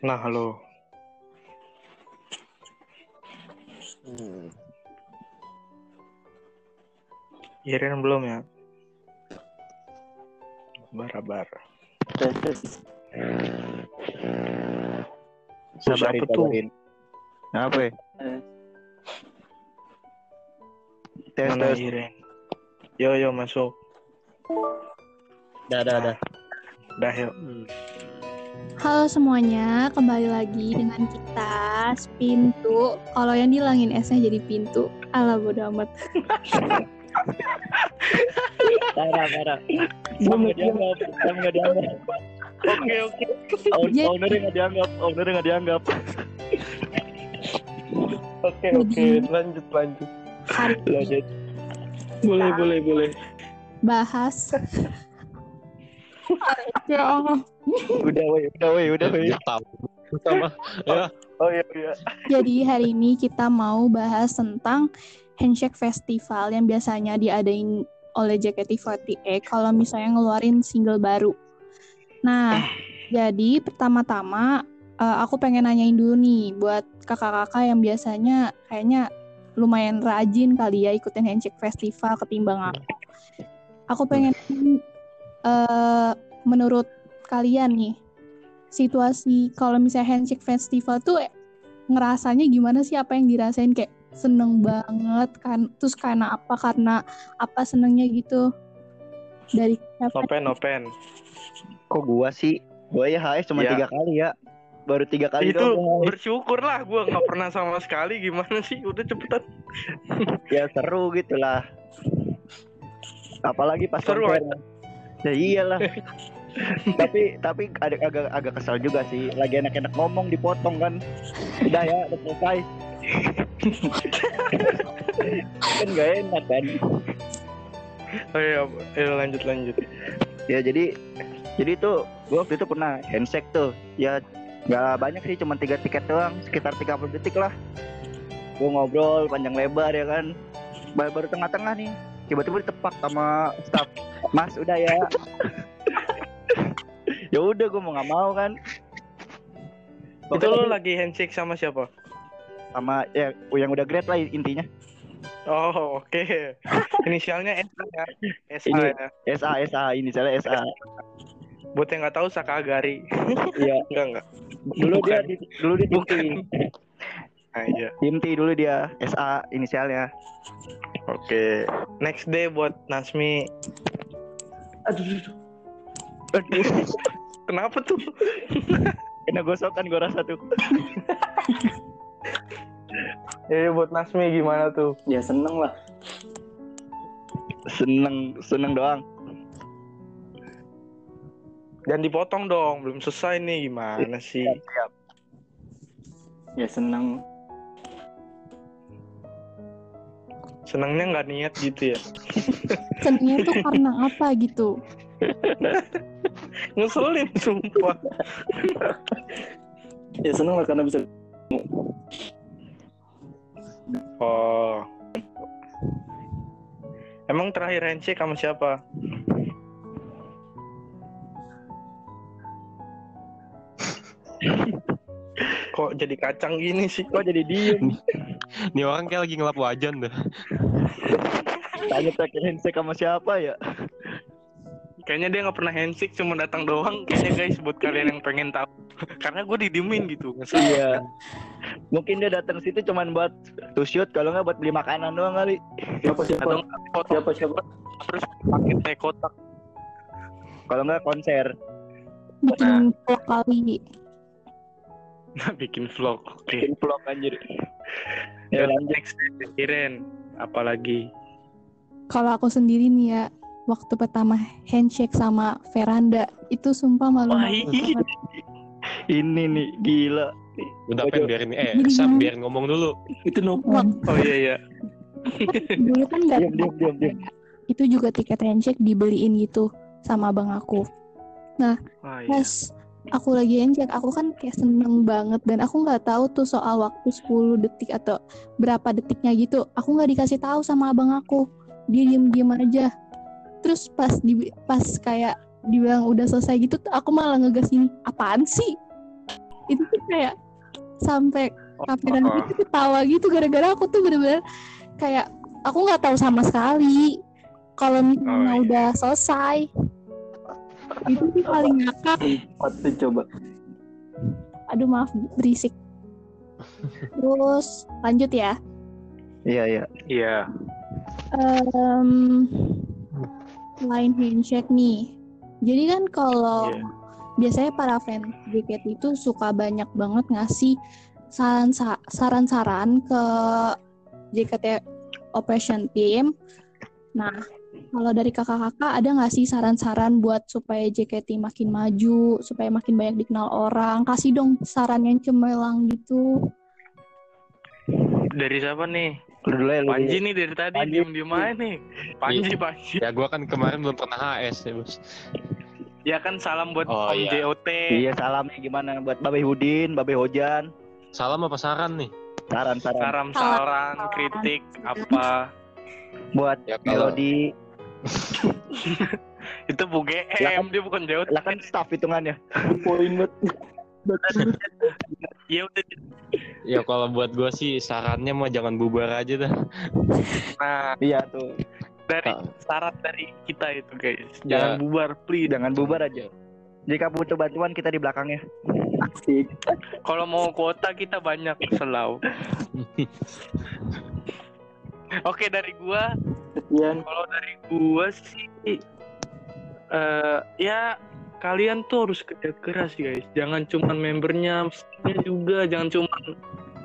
Nah, halo. Hmm. Iren belum ya? Barabar. Tes. Siapa tuh? sabarin. Apa ya? Tes, tes. Yo, yo, masuk. Dah, dah, dah. Dah, yuk. Halo semuanya, kembali lagi dengan kita Pintu. Kalau yang dilangin S-nya jadi pintu. Ala bodo amat. Parah, parah. Sam nggak dianggap, Sam nggak dianggap. Oke, oke. Own- Jadi- Ownernya nggak dianggap, ownernya nggak dianggap. Oke, oke. Lanjut, Lanjut. Boleh, boleh, boleh. bahas. Ya Allah. Udah, woi, udah, woi, udah, woi. tahu. Sama. Ya. Oh iya, iya. Jadi hari ini kita mau bahas tentang Handshake Festival yang biasanya diadain oleh JKT48 kalau misalnya ngeluarin single baru. Nah, jadi pertama-tama eh, aku pengen nanyain dulu nih buat kakak-kakak yang biasanya kayaknya lumayan rajin kali ya ikutin Handshake Festival ketimbang aku. Aku pengen eh menurut kalian nih situasi kalau misalnya Handshake Festival tuh eh, ngerasanya gimana sih apa yang dirasain kayak seneng banget kan terus karena apa karena apa senengnya gitu dari siapa Open, open. Kok gua sih? Gua ya HS cuma Ya. tiga kali ya. Baru tiga kali Itu doang. Bersyukur lah. Gue nggak pernah sama sekali. Gimana sih? Udah cepetan. Ya seru gitu lah. Apalagi pas Seru. Ya iyalah. tapi tapi ada agak agak kesal juga sih. Lagi enak-enak ngomong dipotong kan. Udah ya, udah selesai. kan gak enak kan. Oh iya, ayo lanjut, lanjut. Ya jadi jadi tuh gua waktu itu pernah handshake tuh. Ya nggak banyak sih cuma tiga tiket doang sekitar 30 detik lah gue ngobrol panjang lebar ya kan baru, baru tengah-tengah nih tiba-tiba ditepak sama staff mas udah ya ya udah gue mau nggak mau kan Itu lo lagi handshake sama siapa? sama ya yang udah grade lah intinya Oh, oke. Inisialnya SA ya. SA Ini- ya. SA SA ini saya SA Buat yang nggak tahu Sakagari. iya Enggak, enggak. dulu dia Bukan. di- dulu dia tim T Bukan. Nah, iya. tim T dulu dia SA inisialnya Oke. Next day buat Nasmi. Aduh, Kenapa tuh? kena gosokan gue rasa tuh Eh, buat Nasmi gimana tuh? ya seneng lah. seneng seneng doang Jangan dipotong dong, belum selesai nih gimana sih? Ya seneng. Senangnya nggak niat gitu ya? senengnya tuh karena apa gitu Ngeselin sumpah. Ya seneng lah karena bisa. Oh. Emang terakhir handshake sama siapa? Kok jadi kacang gini sih? kok jadi diem Nih orang kayak lagi ngelap wajan dah. tanya terakhir handshake sama siapa ya Kayaknya dia nggak pernah handshake, cuma datang doang. Kayaknya guys, buat kalian yang pengen tahu. Karena gue didiemin gitu. Ngeselin. Iya. Mungkin dia datang situ cuman buat to shoot, kalau nggak buat beli makanan doang kali. Siapa siapa? Atau foto Siapa siapa? terus pakai teh kotak. Kalau nggak konser. bikin vlog kali bikin vlog. Oke. Bikin vlog anjir. Ya, lanjut. next Iren, apalagi kalau aku sendiri nih ya waktu pertama handshake sama veranda itu sumpah malu Wah. Ini nih gila. Udah Waduh. pen biarin eh Sam biar ngomong dulu. Itu no Oh iya iya. dulu kan nggak Diam diam diam diam. itu juga tiket handshake dibeliin gitu sama abang aku Wah, iya. pas aku lagi handshake aku kan kayak seneng banget dan aku nggak tahu tuh soal waktu 10 detik atau berapa detiknya gitu. Aku nggak dikasih tahu sama abang aku. Dia diem diem aja. Terus pas di pas kayak dibilang udah selesai gitu tuh aku malah ngegas gini apaan sih? Itu tuh kayak sampai kafiran Oh. gitu ketawa gitu gara-gara aku tuh bener-bener kayak aku nggak tahu sama sekali kalau misalnya Oh, iya. udah selesai itu sih paling ngakak tuh coba? aduh maaf berisik terus lanjut ya Iya iya. Iya. Em, line handshake nih. Jadi kan kalau Iya. biasanya para fans JKT itu suka banyak banget ngasih saran saran-saran ke JKT Operation Team. Nah, kalau dari kakak-kakak ada nggak sih saran-saran buat supaya JKT makin maju, supaya makin banyak dikenal orang? Kasih dong saran yang cemerlang gitu. Dari siapa nih? Lu dulu ya. Panji nih dari tadi Panji. diem-diem aja nih. Panji, Panji. Ya gua kan kemarin belum pernah HS ya bos. Ya kan salam buat Oh, Om iya. JOT. Iya salamnya gimana buat Babe Hudin, Babe Hojan. Salam apa saran nih? Saran saran Saran, saran, kritik, apa. buat Ya, kalau- Melodi. Itu Bu GM, dia bukan JOT. Lah kan staff hitungannya. Poin banget. Ya udah. Ya kalau buat gua sih sarannya mah jangan bubar aja dah. Nah, Iya tuh. dari Ah. saran dari kita itu guys. Ya. Jangan bubar, please. Jangan bubar aja. Jika butuh bantuan kita di belakangnya. Asik. Kalau mau kuota kita banyak selau. Oke dari gua, Sekian. kalau dari gua sih, eh ya kalian tuh harus kerja keras guys. Jangan cuman membernya, juga. Jangan cuman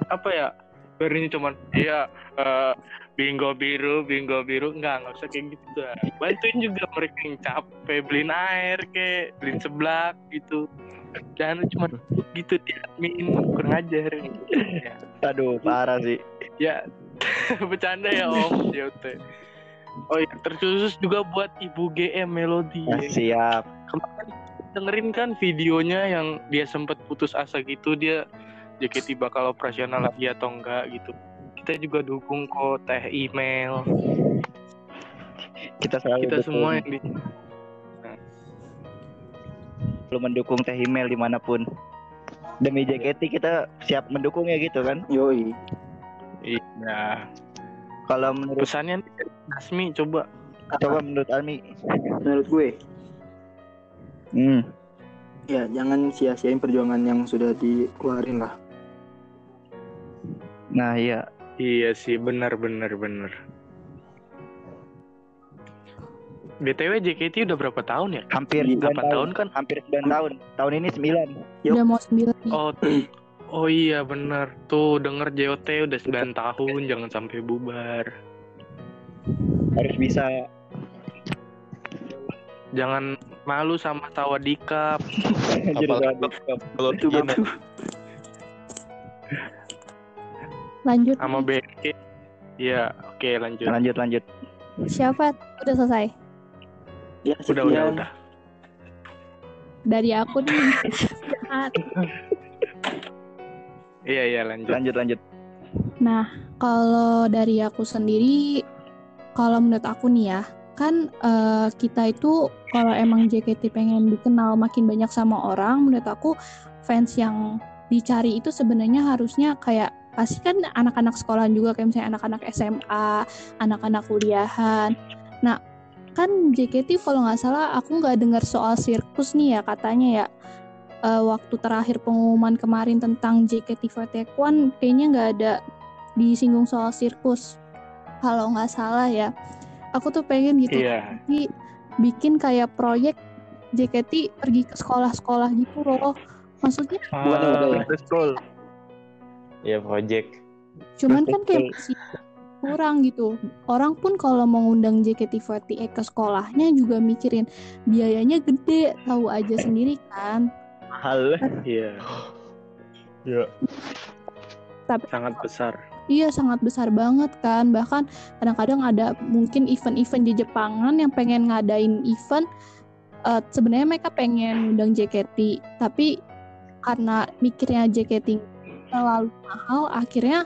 apa ya? Biar ini cuman ya eh, bingo biru, bingo biru. Enggak, nggak usah kayak gitu dah. Bantuin juga mereka yang capek beliin air kek, beliin seblak gitu. Jangan cuma gitu di admin kurang ajar. Ya. Aduh, parah sih. Ya, bercanda ya Om JOT. Oh iya, terkhusus juga buat Ibu GM Melody. Ah, siap. Kemarin dengerin kan videonya yang dia sempat putus asa gitu, dia JKT bakal operasional lagi atau enggak gitu. Kita juga dukung kok teh email, Kita selalu kita dukung. semua yang di selalu mendukung Teh Email di mana pun. Demi JKT kita siap mendukung ya gitu kan. Yoi. Iya. Kalau menurut Pesannya Asmi coba coba menurut Almi. Menurut gue, Hmm. ya jangan sia-siain perjuangan yang sudah dikeluarin lah. Nah, iya. Iya sih, benar benar benar. BTW JKT udah berapa tahun ya? Hampir Iya, 9 8 tahun. tahun kan? Hampir 9 tahun. Tahun ini 9. Yuk. Udah mau sembilan nih. Oh, oh iya bener. Tuh denger JOT udah 9 tahun, jangan sampai bubar. Harus bisa. Jangan malu sama Tawadika. Jadi Apalagi kalau Itu iya. Lanjut. sama BNK. Ya, oke lanjut. Lanjut lanjut. Siapa? Udah selesai. Ya, Udah, udah, udah. Dari aku nih. Jahat. Iya, iya lanjut. Lanjut lanjut. Nah, kalau dari aku sendiri, kalau menurut aku nih ya, kan eh, kita itu kalau emang JKT pengen dikenal makin banyak sama orang, menurut aku fans yang dicari itu sebenarnya harusnya kayak pasti kan anak-anak sekolahan juga kayak misalnya anak-anak SMA, anak-anak kuliahan. Nah, kan JKT kalau nggak salah aku nggak dengar soal sirkus nih ya katanya ya eh, waktu terakhir pengumuman kemarin tentang JKT48 kayaknya nggak ada disinggung soal sirkus kalau nggak salah ya aku tuh pengen gitu Iya. Jadi bikin kayak proyek JKT pergi ke sekolah-sekolah gitu loh maksudnya ya. School. ya project. cuman kan kayak masih kurang gitu orang pun kalau mau ngundang JKT48 ke sekolahnya juga mikirin biayanya gede tahu aja sendiri kan Hal. Iya, Ya. tapi sangat besar. Iya sangat besar banget kan bahkan kadang-kadang ada mungkin event-event di Jepangan yang pengen ngadain event eh, sebenarnya mereka pengen undang JKT tapi karena mikirnya JKT terlalu mahal akhirnya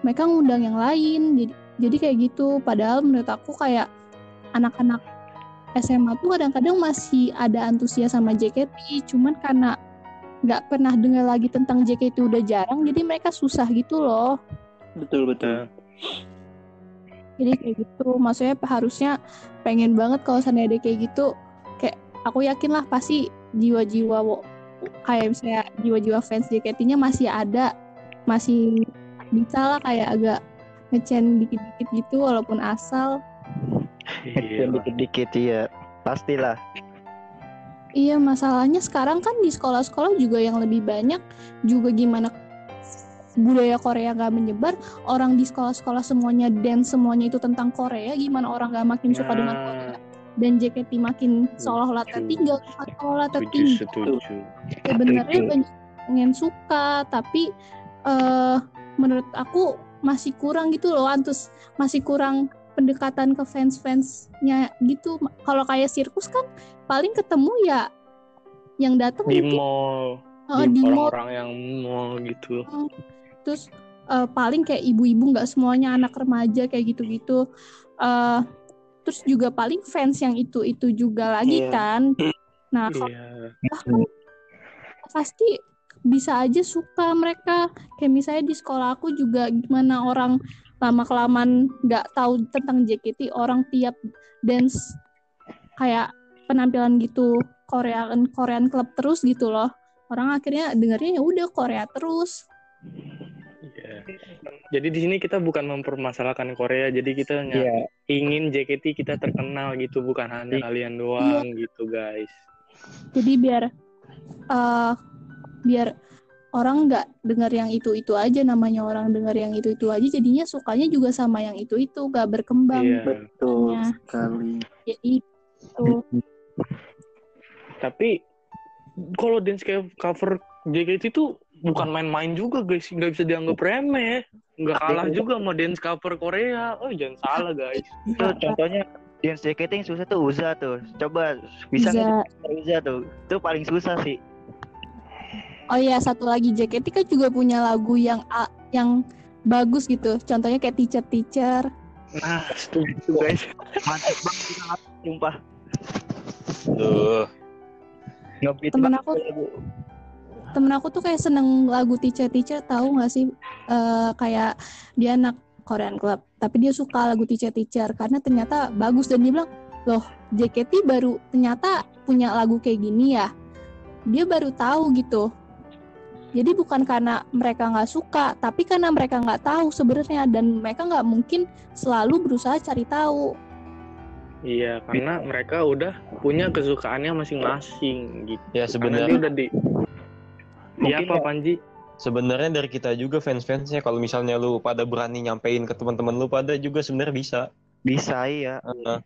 mereka ngundang yang lain jadi jadi kayak gitu padahal menurut aku kayak anak-anak SMA tuh kadang-kadang masih ada antusias sama JKT, cuman karena nggak pernah dengar lagi tentang JKT udah jarang, jadi mereka susah gitu loh. Betul betul. Jadi kayak gitu, maksudnya harusnya pengen banget kalau seandainya ada kayak gitu, kayak aku yakin lah pasti jiwa-jiwa kayak misalnya jiwa-jiwa fans JKT-nya masih ada, masih bisa lah kayak agak ngecen dikit-dikit gitu walaupun asal. Iya. Dikit-dikit ya. Pastilah. Iya masalahnya sekarang kan di sekolah-sekolah juga yang lebih banyak juga gimana budaya Korea gak menyebar orang di sekolah-sekolah semuanya dance semuanya itu tentang Korea gimana orang gak makin suka dengan Nah. Korea? Dan JKT makin seolah-olah tertinggal seolah-olah tertinggal sebenarnya Setuju. banyak yang suka tapi eh menurut aku masih kurang gitu loh antus. Masih kurang pendekatan ke fans-fansnya gitu kalau kayak sirkus kan paling ketemu ya yang datang Di mungkin mall, oh, di mall orang-orang yang mall gitu. terus eh, paling kayak ibu-ibu nggak semuanya anak remaja kayak gitu-gitu eh terus juga paling fans yang itu itu juga lagi Iya. kan nah kalau Iya. pasti bisa aja suka mereka kayak misalnya di sekolah aku juga gimana orang lama kelamaan nggak tahu tentang JKT orang tiap dance kayak penampilan gitu Korean Korean club terus gitu loh orang akhirnya dengarnya ya udah Korea terus Iya. Jadi di sini kita bukan mempermasalahkan Korea, jadi kita hanya Iya. ingin JKT kita terkenal gitu, bukan hanya Iya. kalian doang gitu guys. jadi biar eh biar orang nggak dengar yang itu itu aja namanya orang dengar yang itu itu aja jadinya sukanya juga sama yang itu itu gak berkembang Iya. Betul Iya. sekali. jadi itu Tapi kalau dance cover JKT itu bukan main-main juga guys, nggak bisa dianggap remeh. Nggak kalah juga sama dance cover Korea. Oh jangan salah guys. Itu contohnya dance JKT yang susah tuh Uza tuh. Coba bisa nggak Uza tuh. Itu paling susah sih. Oh iya, satu lagi JKT kan juga punya lagu yang yang bagus gitu. Contohnya kayak Teacher Teacher. Nah, setuju guys. Mantap banget itu sumpah. Tuh. Ngebeat Temen aku temen aku tuh kayak seneng lagu Teacher Teacher tahu nggak sih Eh, kayak dia anak Korean Club tapi dia suka lagu Teacher Teacher karena ternyata bagus dan dia bilang loh JKT baru ternyata punya lagu kayak gini ya dia baru tahu gitu jadi bukan karena mereka nggak suka tapi karena mereka nggak tahu sebenarnya dan mereka nggak mungkin selalu berusaha cari tahu Iya, karena mereka udah punya kesukaannya masing-masing gitu. Ya sebenarnya udah di Iya Mungkin apa ya- Panji? sebenarnya dari kita juga fans-fansnya kalau misalnya lu pada berani nyampein ke teman-teman lu pada juga sebenarnya bisa. Bisa iya. Heeh.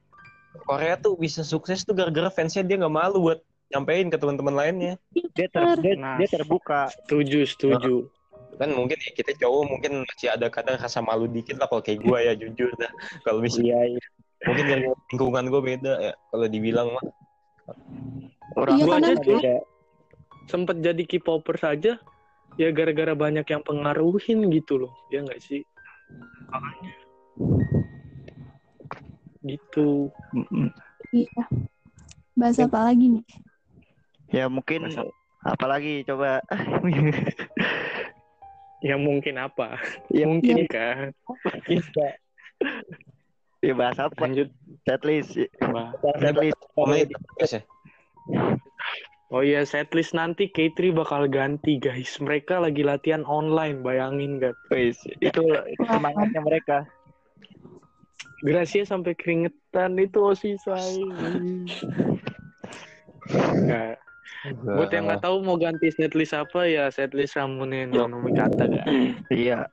Korea tuh bisa sukses tuh gara-gara fansnya dia nggak malu buat nyampein ke teman-teman lainnya. Dia, ter- dia, Nah. dia terbuka. Setuju, setuju. Kan mungkin ya kita cowok mungkin masih ada kadang rasa malu dikit lah kalau kayak gua ya jujur dah. Kalau misalnya Iya, iya. mungkin yang lingkungan gua beda ya kalau dibilang mah. Orang Iya, gua karena- aja beda. Sempet jadi K-popper saja ya gara-gara banyak yang pengaruhin gitu loh. Ya nggak sih? Makanya. Gitu. Iya bahas apa lagi nih Ya mungkin Masa- apalagi coba. Ya mungkin apa? ya Mungkin kan. bisa. Ya bahas apa? Lanjut. Setlist. Setlist. Menit guys ya. Oh iya, setlist nanti K3 bakal ganti guys. Mereka lagi latihan online, bayangin gak? Wis, itu semangatnya mereka. Gracia sampai keringetan itu osi saya. Enggak. Buat yang nggak tahu mau ganti setlist apa ya setlist Ramunen Yo. Nomi kata gak? Iya.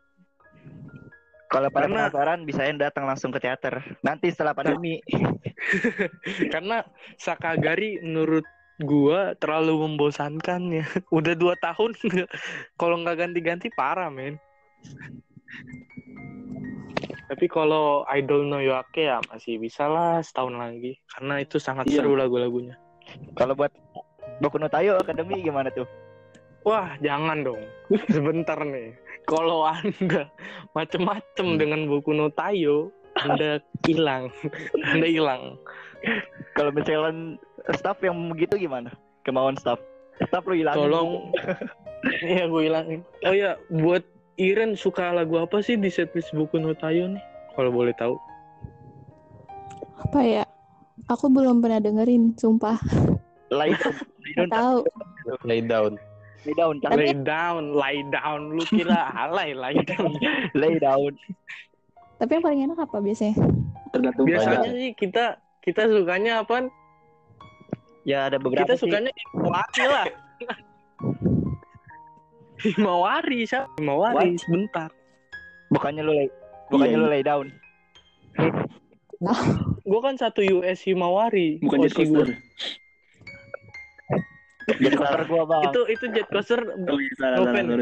Kalau pada Karena- penasaran bisa datang langsung ke teater. Nanti setelah pandemi. Karena Sakagari menurut gua terlalu membosankan ya. Udah dua tahun kalau nggak ganti-ganti parah men. Tapi kalau Idol no Yoake ya masih bisa lah setahun lagi. Karena itu sangat Iya. seru lagu-lagunya. Kalau buat Boku no Tayo Academy gimana tuh? Wah, jangan dong. Sebentar nih. Kalau Anda macem-macem dengan buku no Tayo, Anda hilang. Anda hilang. Kalau misalnya staff yang begitu gimana? Kemauan staff. Staff lu hilangin. Tolong. Iya gue hilangin. Oh ya, buat Iren suka lagu apa sih di setlist buku Notayo nih? Kalau boleh tahu. Apa ya? Aku belum pernah dengerin, sumpah. Lay down. Tahu. Lay down. Lay down. Cak. Lay down, lay down. Lu kira alay, lay down. Lay down. Tapi yang paling enak apa biasanya? Tergantung Biasanya sih kita kita sukanya apa? Ya ada beberapa Kita sih. sukanya Himawari lah. Himawari, siapa? Himawari, sebentar. Bukannya lu lay Bukannya Iya, lu iya. lay down. Gue kan satu US Himawari. bukan jet coaster. Jadi coaster gua bang. Itu itu jet coaster Oh iya salah salah.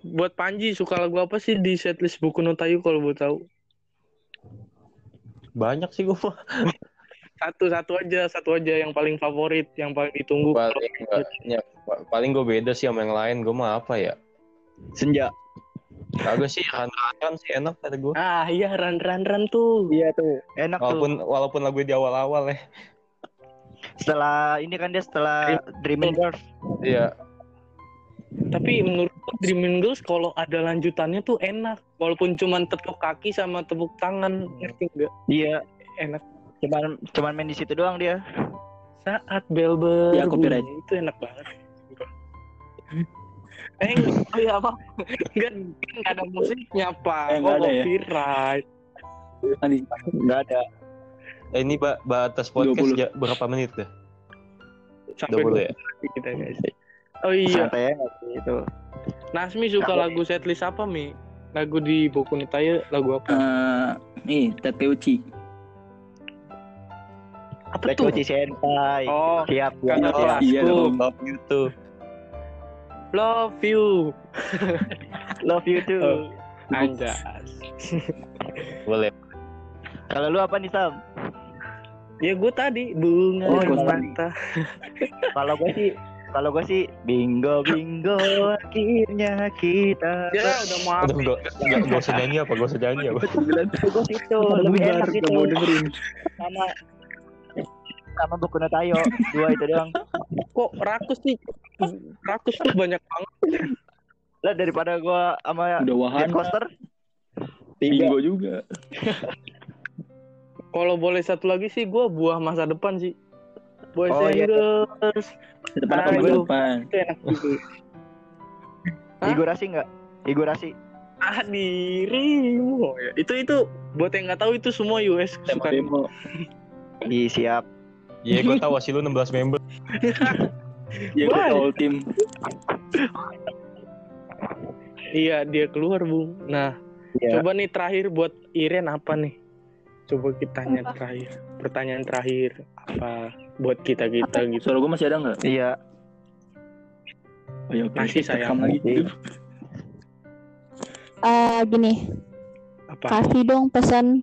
Buat Panji suka lagu apa sih di setlist buku Notayu kalau mau tahu? Banyak sih gue mah. Satu satu aja, satu aja yang paling favorit, yang paling ditunggu. Paling ya, pa- paling gue beda sih sama yang lain. Gue mah apa ya? Senja. Kagak sih, ran sih enak kata gue. Ah iya ran ran ran tuh. Iya tuh. Enak tuh. Walaupun walaupun lagu di awal-awal ya. Setelah ini kan dia setelah Dreaming Girls. Iya. Tapi menurutku Dreaming Girls kalau ada lanjutannya tuh enak. Walaupun cuman tepuk kaki sama tepuk tangan, ngerti nggak? Iya. Enak. Cuman cuman main di situ doang dia. Saat bel berbunyi Ya, copyright. itu enak banget. Eh, enggak. oh iya apa? Enggak, enggak ada musiknya, Pak. Eh, nggak oh, ada ya? copyright. Tadi Enggak ada. Eh, ini ba batas podcast 20. ja- berapa menit dah? Sampai 20 ya? kita, guys. Oh iya, Santai ya itu. Nasmi suka lagu setlist apa, Mi? Lagu di Boku no Tayo, lagu apa? eh nih Takeuchi. apa Black tuh? Senpai. Oh, Siap. kakak ya. kelasku. Iya dong. Love you. Love you. Too. Oh. Anjas. Boleh. Kalau lu apa nih Sam? Ya gue tadi bunga Oh, di mata. Kalau gue sih kalau gue sih bingo bingo akhirnya kita Ya udah maaf. Udah gak, gak, gak usah nyanyi apa, gak usah nyanyi apa. gue itu lebih enak itu mau dengerin. sama sama buku Tayo dua itu doang Kok rakus sih? Rakus tuh banyak banget. lah daripada gue sama Udah wahan. Jet Coaster Bingo juga. Kalau boleh satu lagi sih gue buah masa depan sih. Boys Oh, iya. girls. Depan apa Ayo. gue depan. Itu enak juga. Hah? Igorasi nggak Igorasi Ah dirimu. Oh, ya. Itu itu buat yang nggak tahu itu semua US suka. demo. Iya siap Iya, gue tahu sih lu 16 member. Ya gue Why? all team. Iya dia keluar bung. Nah Iya. coba nih terakhir buat Iren apa nih? Coba kita tanya Apa? terakhir. Pertanyaan terakhir apa buat kita kita gitu. Suara gue masih ada nggak? iya Oh iya oke. Masih, sayang. Rekam lagi. Masih. Eh gini, Apa? kasih dong pesan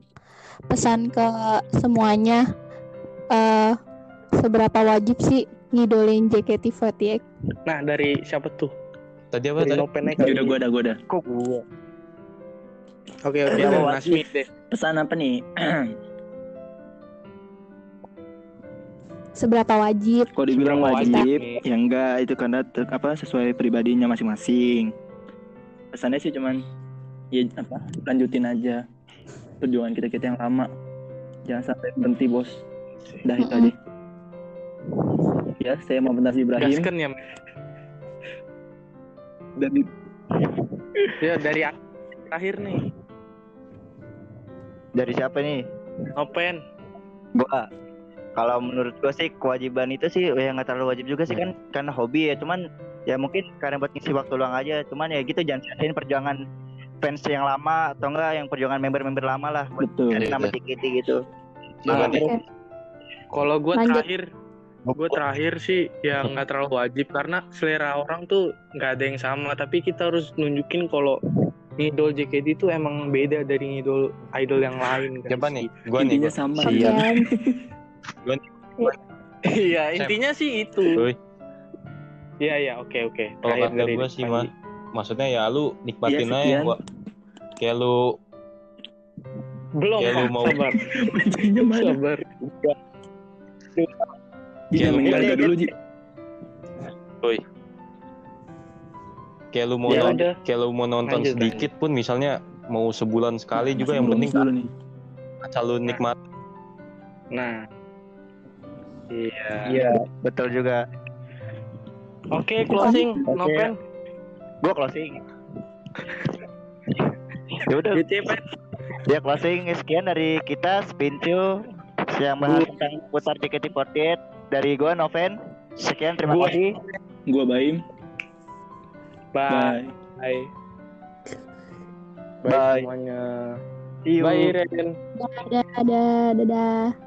pesan ke semuanya. eh seberapa wajib sih ngidolin JKT48? Nah dari siapa tuh? Tadi apa Dari tadi? Nopen Ya udah gue ada gue ada. kok gue Oke oke. Nasmi deh. Pesan apa nih? Seberapa wajib? Kok dibilang Seberapa wajib? wajib? Ya enggak, itu karena ter- apa sesuai pribadinya masing-masing. Pesannya sih cuman ya apa? Lanjutin aja perjuangan kita kita yang lama. Jangan sampai berhenti bos. Dah itu aja. Ya, saya mau Nasi Ibrahim Gasken ya. dan Ya dari terakhir nih. dari siapa nih Nopen. gua kalau menurut gua sih kewajiban itu sih ya nggak terlalu wajib juga sih kan karena hobi ya cuman ya mungkin karena buat ngisi waktu luang aja cuman ya gitu jangan sia-siain perjuangan fans yang lama atau enggak yang perjuangan member-member lama lah betul. nama iya. JKT gitu Nah. Kalau gue terakhir, gue terakhir sih yang nggak terlalu wajib karena selera orang tuh nggak ada yang sama. Tapi kita harus nunjukin kalau ngidol JKT itu emang beda dari ngidol idol yang lain. Kan? Siapa nih? Gua nih. Intinya Gua. sama. Iya. Sekian. Iya intinya sih itu. Iya iya oke oke. Kalau kata gue sih mah, maksudnya ya lu nikmatin Iya, aja gua. Kayak lu Belum, Ya, lu mau- sabar. Sabar. Ji, harga dulu, Ji. Kayak lu mau Ya nonton, kayak lu mau nonton Lanjut, sedikit pun misalnya mau sebulan sekali juga Masih yang penting dulu nih. asal lu nikmat. Nah. Iya. Iya, betul juga. Oke, closing. Oke. Nopen. Gua closing. ya udah, Gitu ya, ya closing sekian dari kita Spincu yang bahas tentang putar JKT48 dari gua Noven. Sekian terima Gua- kasih. Gua Baim. Bye. Bye. Bye. Bye. semuanya. See you. Bye, Ren. Dadah, dadah, dadah.